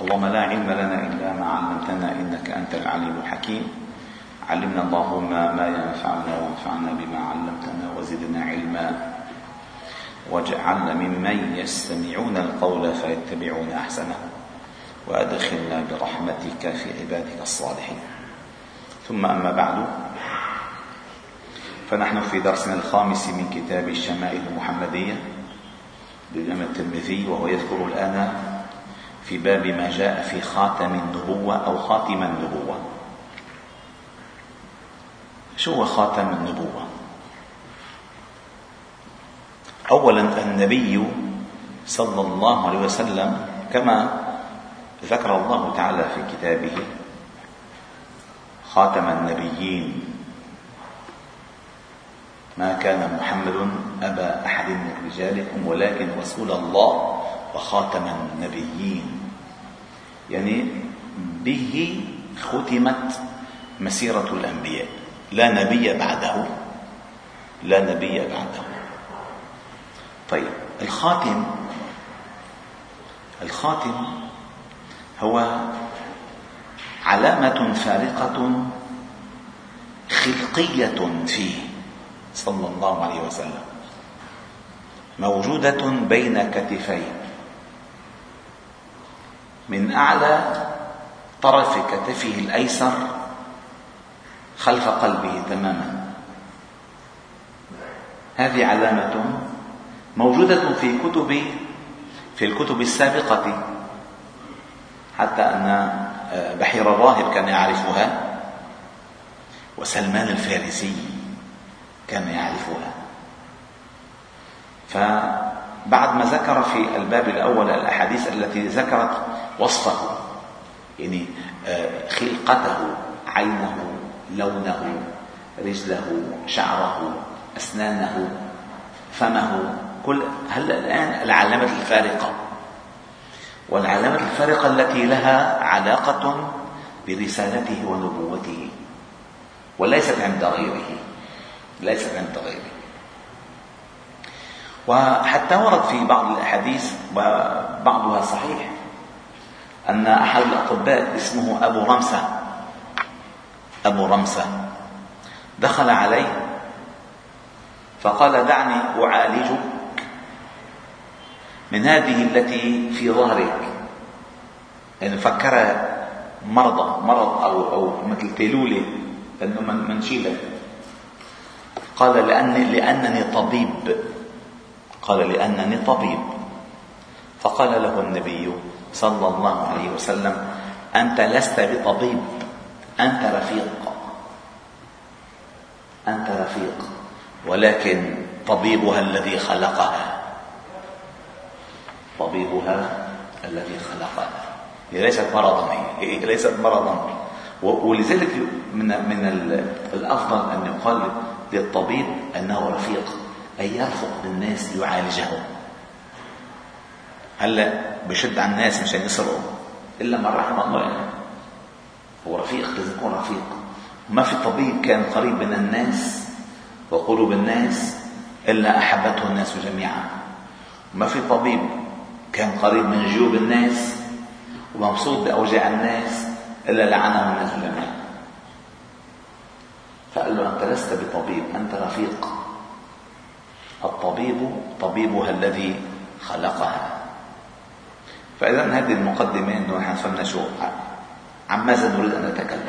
اللهم لا علم لنا إلا ما علمتنا إنك أنت العليم الحكيم. علمنا اللهم ما ينفعنا وانفعنا بما علمتنا وزدنا علما. واجعلنا ممن يستمعون القول فيتبعون أحسنه. وأدخلنا برحمتك في عبادك الصالحين. ثم أما بعد فنحن في درسنا الخامس من كتاب الشمائل المحمدية للإمام الترمذي وهو يذكر الآن في باب ما جاء في خاتم النبوة أو خاتم النبوة. شو هو خاتم النبوة؟ أولا النبي صلى الله عليه وسلم كما ذكر الله تعالى في كتابه خاتم النبيين. ما كان محمد أبا أحد من رجالكم ولكن رسول الله وخاتم النبيين. يعني به ختمت مسيرة الأنبياء. لا نبي بعده. لا نبي بعده. طيب الخاتم الخاتم هو علامة فارقة خلقية فيه صلى الله عليه وسلم. موجودة بين كتفيه من أعلى طرف كتفه الأيسر خلف قلبه تماما. هذه علامة موجودة في كتب في الكتب السابقة حتى أن آه، بحير الراهب كان يعرفها وسلمان الفارسي كان يعرفها. فبعد ما ذكر في الباب الأول الأحاديث التي ذكرت وصفه. يعني آه، خلقته عينه لونه رجله شعره أسنانه فمه كل هلا الآن العلامة الفارقة؟ والعلامة الفارقة التي لها علاقة برسالته ونبوته وليست عند غيره ليست عند غيره وحتى ورد في بعض الأحاديث وبعضها صحيح. أن أحد الأطباء اسمه أبو رمسة. أبو رمسة. دخل عليه فقال دعني أعالجك من هذه التي في ظهرك. يعني فكرها مرضى مرض أو أو مثل تيلولة لأنه منشيلة قال لأني لأنني طبيب. قال لأنني طبيب. فقال له النبي صلى الله عليه وسلم أنت لست بطبيب أنت رفيق. أنت رفيق ولكن طبيبها الذي خلقها. طبيبها الذي خلقها. هي ليست مرضا هي ليست مرضا. ولذلك من من الأفضل أن يقال للطبيب أنه رفيق اي يرفق بالناس ليعالجهم هلا بشد على الناس مشان يسرقوا إلا من رحم الله. يعني. هو رفيق لازم يكون رفيق. ما في طبيب كان قريب من الناس وقلوب الناس إلا أحبته الناس جميعا. ما في طبيب كان قريب من جيوب الناس ومبسوط بأوجاع الناس إلا لعنه الناس جميعا. فقال له أنت لست بطبيب أنت رفيق. الطبيب طبيبها الذي خلقها. فإذا هذه المقدمة أنه نحن صرنا شو؟ عن ماذا نريد أن نتكلم؟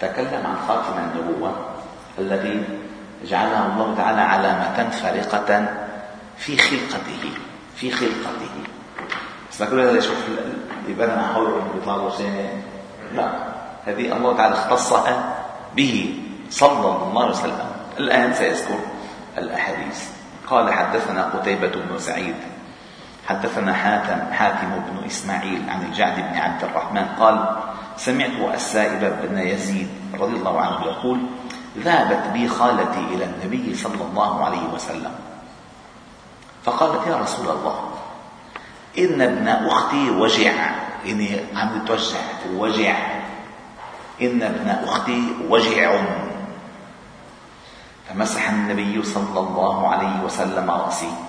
تكلم عن خاتم النبوة الذي جعلها الله تعالى علامة فارقة في خلقته في خلقته. بس كل هذا يشوف يبان حوله بيطلعوا لا هذه الله تعالى اختصها به صلى الله عليه وسلم. الآن سيذكر الأحاديث. قال حدثنا قتيبة بن سعيد. حدثنا حاتم حاتم بن إسماعيل عن الجعد بن عبد الرحمن قال سمعت السائب بن يزيد رضي الله عنه يقول ذهبت بي خالتي إلى النبي صلى الله عليه وسلم. فقالت يا رسول الله إن ابن أختي وجع إني عم يتوجع وجع. إن ابن أختي وجع. فمسح النبي صلى الله عليه وسلم رأسي.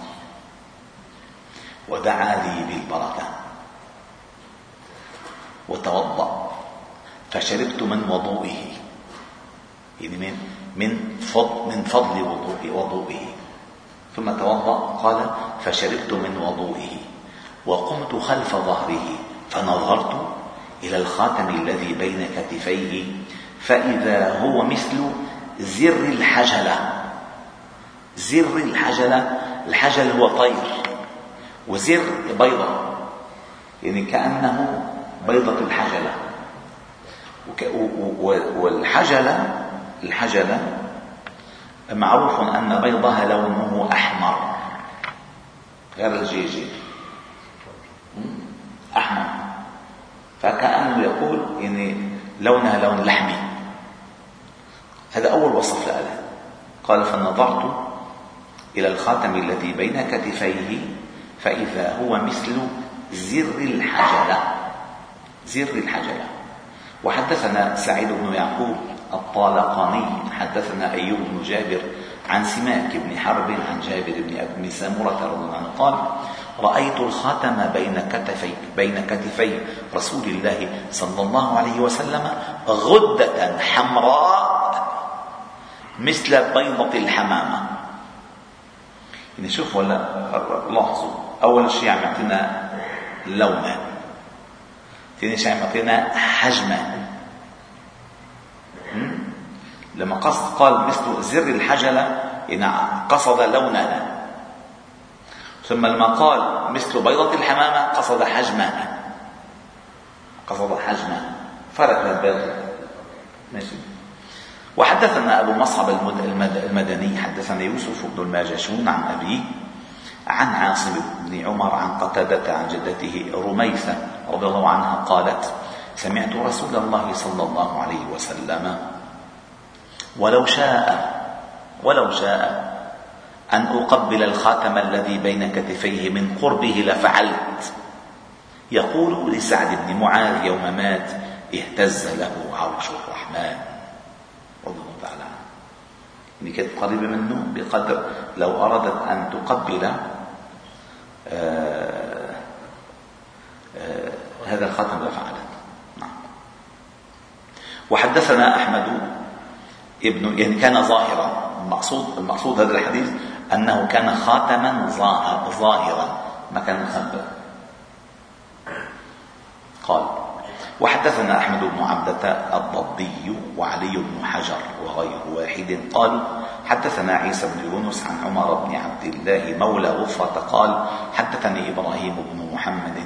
ودعا لي بالبركة. وتوضأ. فشربت من وضوئه. يعني من من فضل من فضل وضوء وضوئه. ثم توضأ. قال فشربت من وضوئه. وقمت خلف ظهره. فنظرت إلى الخاتم الذي بين كتفيه. فإذا هو مثل زر الحجلة. زر الحجلة. الحجل هو طير. وزر بيضة. يعني كأنه بيضة الحجلة. والحجلة الحجلة معروف أن بيضها لونه أحمر. غير الجيجي. أحمر. فكأنه يقول يعني لونها لون لحمي. هذا أول وصف لها. قال فنظرت إلى الخاتم الذي بين كتفيه فإذا هو مثل زر الحجلة. زر الحجلة. وحدثنا سعيد بن يعقوب الطالقاني حدثنا أيوب بن جابر عن سماك بن حرب عن جابر بن أبي سامرة رضي الله عنه قال رأيت الخاتم بين كتفي بين كتفي رسول الله صلى الله عليه وسلم غدة حمراء مثل بيضة الحمامة. يعني شوف ولا لاحظوا. أول شيء عم يعطينا لونا ثاني شيء عم يعطينا حجما لما قصد قال مثل زر الحجلة يعني قصد لونها ثم لما قال مثل بيضة الحمامة قصد حجمها قصد حجمها فرق البيض. ماشي. وحدثنا أبو مصعب المدني حدثنا يوسف بن الماجشون عن أبيه عن عاصم بن عمر عن قتادة عن جدته رميثة رضي الله عنها قالت سمعت رسول الله صلى الله عليه وسلم ولو شاء ولو شاء أن أقبل الخاتم الذي بين كتفيه من قربه لفعلت. يقول لسعد بن معاذ يوم مات اهتز له عرش الرحمن. رضي الله تعالى عنه. يعني كانت قريبة منه بقدر لو أرادت أن تقبل آه آه هذا الخاتم لفعلت نعم. وحدثنا أحمد ابن يعني كان ظاهرا المقصود المقصود هذا الحديث أنه كان خاتما ظاهرا ما كان مخبأ قال وحدثنا أحمد بن عبدة الضبي وعلي بن حجر وغير واحد. قال حدثنا عيسى بن يونس عن عمر بن عبد الله مولى غفرة قال حدثني إبراهيم بن محمد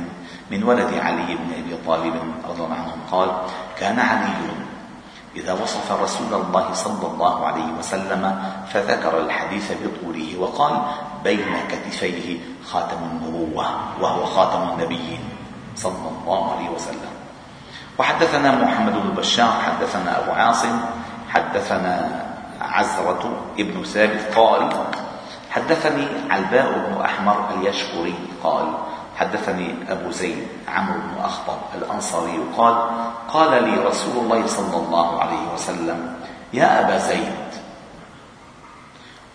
من ولد علي بن أبي طالب رضي الله عنه قال كان علي إذا وصف رسول الله صلى الله عليه وسلم فذكر الحديث بطوله وقال بين كتفيه خاتم النبوة وهو خاتم النبيين صلى الله عليه وسلم. وحدثنا محمد بن بشار حدثنا أبو عاصم حدثنا عزرة ابن ثابت قال حدثني علباء بن أحمر اليشكري قال حدثني أبو زيد عمرو بن أخطب الأنصاري قال قال لي رسول الله صلى الله عليه وسلم يا أبا زيد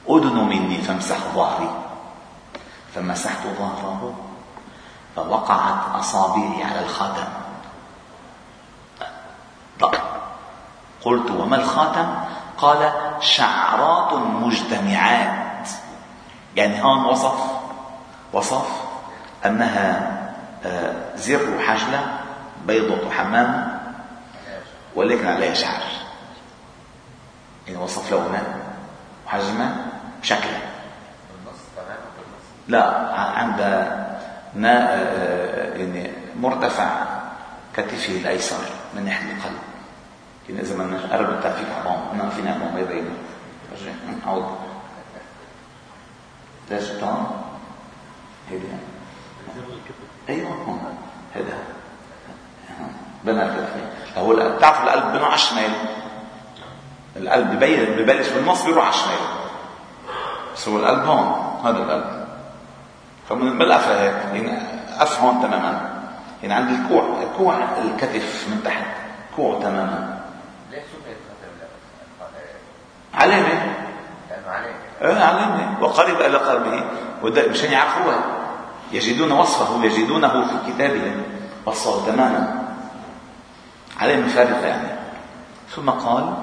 أدن مني فامسح ظهري. فمسحت ظهره فوقعت أصابعي على الخاتم. قلت وما الخاتم؟ قال شعرات مجتمعات. يعني هون وصف. وصف أنها آه، زر حجلة بيضة حمام ولكن عليها شعر. يعني وصف لونها وحجمها وشكلها لا عند ما آه، يعني مرتفع كتفه الأيسر من ناحية القلب. يعني اذا بدنا نقرب الترفيق عظام ما فينا نعمل بيضين عود ليش تمام هيدي أيوه. هذا بنى الكتفين هو بتعرف القلب بنوع على الشمال القلب ببلش بالنص بيروح على الشمال بس هو القلب هون. هذا القلب. فمن بالقفا هيك. يعني قف هون تماما. يعني عند الكوع كوع الكتف من تحت. كوع تماما. علامة علامة علامة وقرب إلى قلبه. مشان يعرفوها يجدون وصفه. يجدونه في كتابهم وصفه تماما. بن فارقة يعني. ثم قال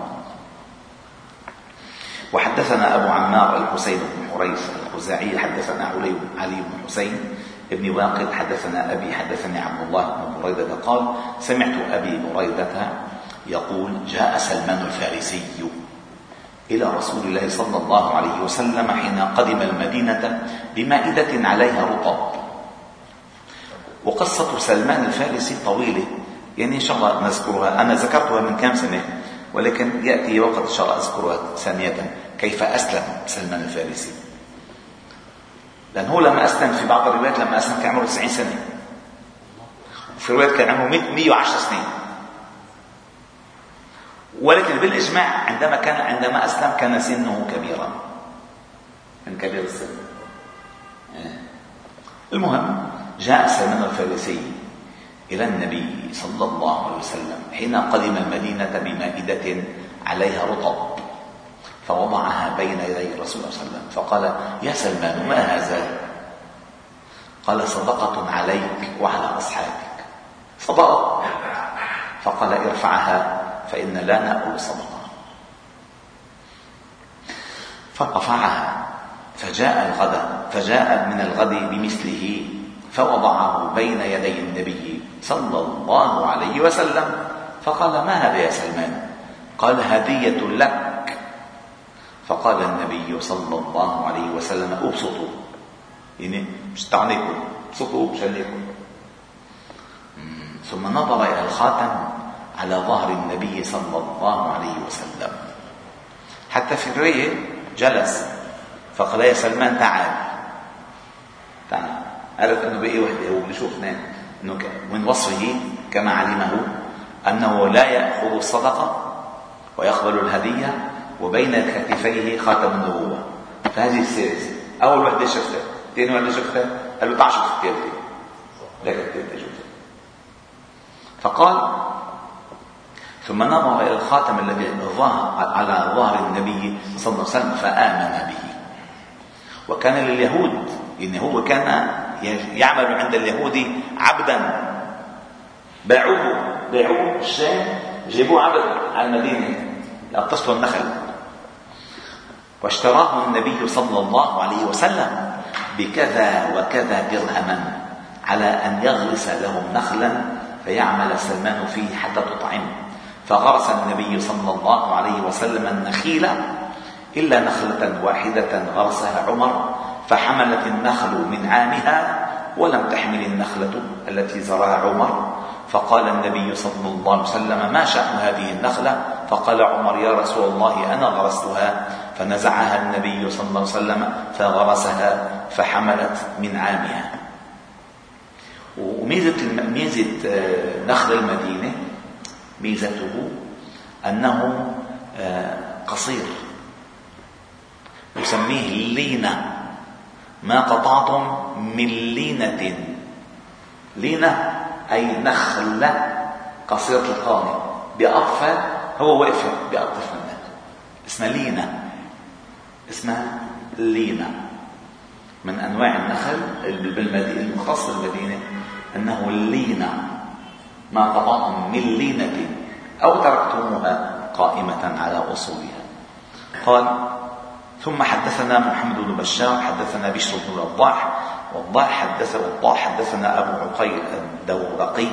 وحدثنا أبو عمار الحسين بن حريث الخزاعي حدثنا علي علي بن حسين ابن واقد. حدثنا أبي. حدثني عبد الله بن بريدة. قال سمعت أبي بريدة يقول جاء سلمان الفارسي إلى رسول الله صلى الله عليه وسلم حين قدم المدينة بمائدة عليها رطب. وقصة سلمان الفارسي طويلة يعني إن شاء الله نذكرها. أنا ذكرتها من كم سنة ولكن يأتي وقت إن شاء الله أذكرها ثانية. كيف أسلم سلمان الفارسي؟ لأن هو لما أسلم في بعض الروايات لما أسلم كان عمره 90 سنة. وفي روايات كان عمره 110 سنين. ولكن بالإجماع عندما كان عندما أسلم كان سنه كبيرا. من كبير السن. آه. المهم جاء سلمان الفارسي إلى النبي صلى الله عليه وسلم حين قدم المدينة بمائدة عليها رطب فوضعها بين يدي الرسول صلى الله عليه وسلم فقال يا سلمان ما هذا؟ قال صدقة عليك وعلى أصحابك. صدقة فقال ارفعها. فإن لا نأكل صدقة. فرفعها فجاء الغد فجاء من الغد بمثله فوضعه بين يدي النبي صلى الله عليه وسلم فقال ما هذا يا سلمان؟ قال هدية لك. فقال النبي صلى الله عليه وسلم أبسطوا. يعني مش تعنيكم أبسطوا ثم نظر إلى الخاتم. على ظهر النبي صلى الله عليه وسلم. حتى في الرواية جلس فقال يا سلمان تعال. تعال. عرف إنه بقي وحدة هو بيشوف اثنين إنه من وصفه كما علمه أنه لا يأخذ الصدقة ويقبل الهدية وبين كتفيه خاتم النبوة. فهذه السيرة أول وحدة شفتها. ثاني وحدة شفتها. قال له تعال شوف الثالثه لك الثالثه شفتها. فقال ثم نظر إلى الخاتم الذي ظهر على ظهر النبي صلى الله عليه وسلم فآمن به. وكان لليهود ان هو كان يعمل عند اليهود عبدا. باعوه باعوه الشام جيبوه عبد على المدينة لاتصلوا النخل. واشتراه النبي صلى الله عليه وسلم بكذا وكذا درهما على أن يغرس لهم نخلا فيعمل سلمان فيه حتى تطعمه. فغرس النبي صلى الله عليه وسلم النخيل إلا نخلة واحدة غرسها عمر فحملت النخل من عامها ولم تحمل النخلة التي زرعها عمر. فقال النبي صلى الله عليه وسلم ما شأن هذه النخلة؟ فقال عمر يا رسول الله أنا غرستها. فنزعها النبي صلى الله عليه وسلم فغرسها فحملت من عامها. وميزة ميزة آه، نخل المدينة ميزته أنه آه، قصير. يسميه اللينة ما قطعتم من لينة. لينة أي نخلة قصيرة القامة بأطفى هو واقف بأطف منها اسمها لينة. اسمها لينة. من أنواع النخل بالمدينة المختص بالمدينة أنه اللينة ما قطعتم من لينة أو تركتموها قائمة على أصولها. قال ثم حدثنا محمد بن بشار حدثنا بشر بن وضاح وضاح حدث وضاح حدثنا أبو عقيل الدورقي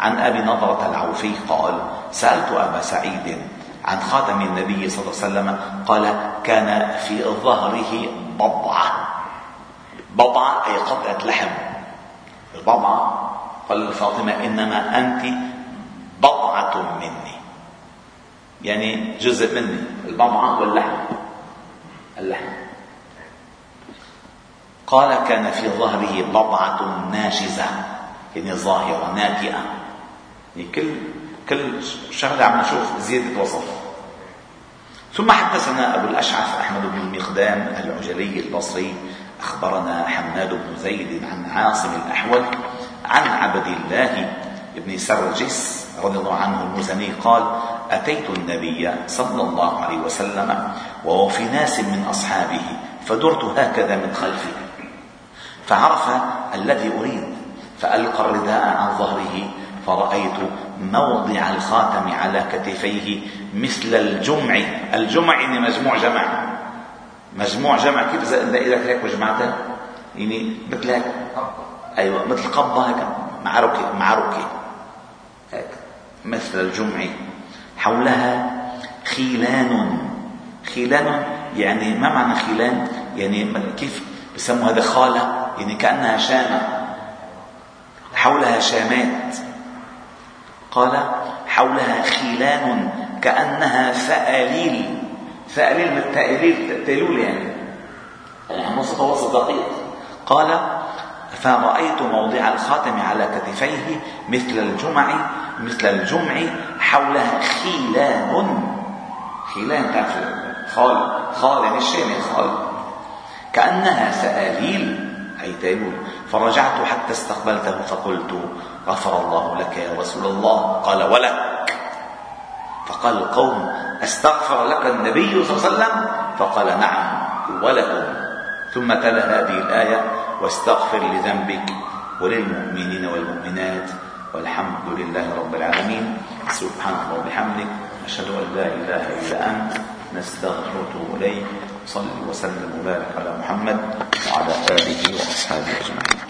عن أبي نضرة العوفي قال سألت أبا سعيد عن خاتم النبي صلى الله عليه وسلم قال كان في ظهره بضعه بضعه أي قطعة لحم. البضعه قال لفاطمه إنما أنت بضعة مني. يعني جزء مني البضعة واللحم. اللحم. قال كان في ظهره بضعة ناشزة يعني ظاهرة ناتئة يعني كل كل شغلة عم نشوف زيادة وصف. ثم حدثنا أبو الأشعث أحمد بن المقدام العجلي البصري أخبرنا حماد بن زيد عن عاصم الأحول عن عبد الله بن سرجس رضي الله عنه المزني قال أتيت النبي صلى الله عليه وسلم وهو في ناس من أصحابه فدرت هكذا من فعرف الذي أريد فألقى الرداء عن ظهره فرأيت موضع الخاتم على كتفيه مثل الجمع الجمع يعني مجموع جمع مجموع جمع كيف إذا إذا هيك وجمعتها يعني مثل هيك أيوة مثل قبضة هيك معركة معركة هيك مثل الجمع حولها خيلان. خيلان يعني ما معنى خيلان؟ يعني كيف بسموا هذا خالة؟ يعني كأنها شامة. حولها شامات. قال حولها خيلان كأنها فأليل. فأليل من تأليل تألول يعني. يعني وسط دقيق. قال فرأيت موضع الخاتم على كتفيه مثل الجمع مثل الجمع حولها خيلان خيلان تعرف خال خال يعني الشام خال. كأنها سآليل أي تيمون فرجعت حتى استقبلته فقلت غفر الله لك يا رسول الله. قال ولك. فقال القوم أستغفر لك النبي صلى الله عليه وسلم؟ فقال نعم ولكم. ثم تلا هذه الآية واستغفر لذنبك وللمؤمنين والمؤمنات والحمد لله رب العالمين. سبحانك وبحمدك أشهد أن لا إله إلا أنت نستغفرك ونتوب إليك. صل وسلم وبارك على محمد وعلى آله وأصحابه أجمعين.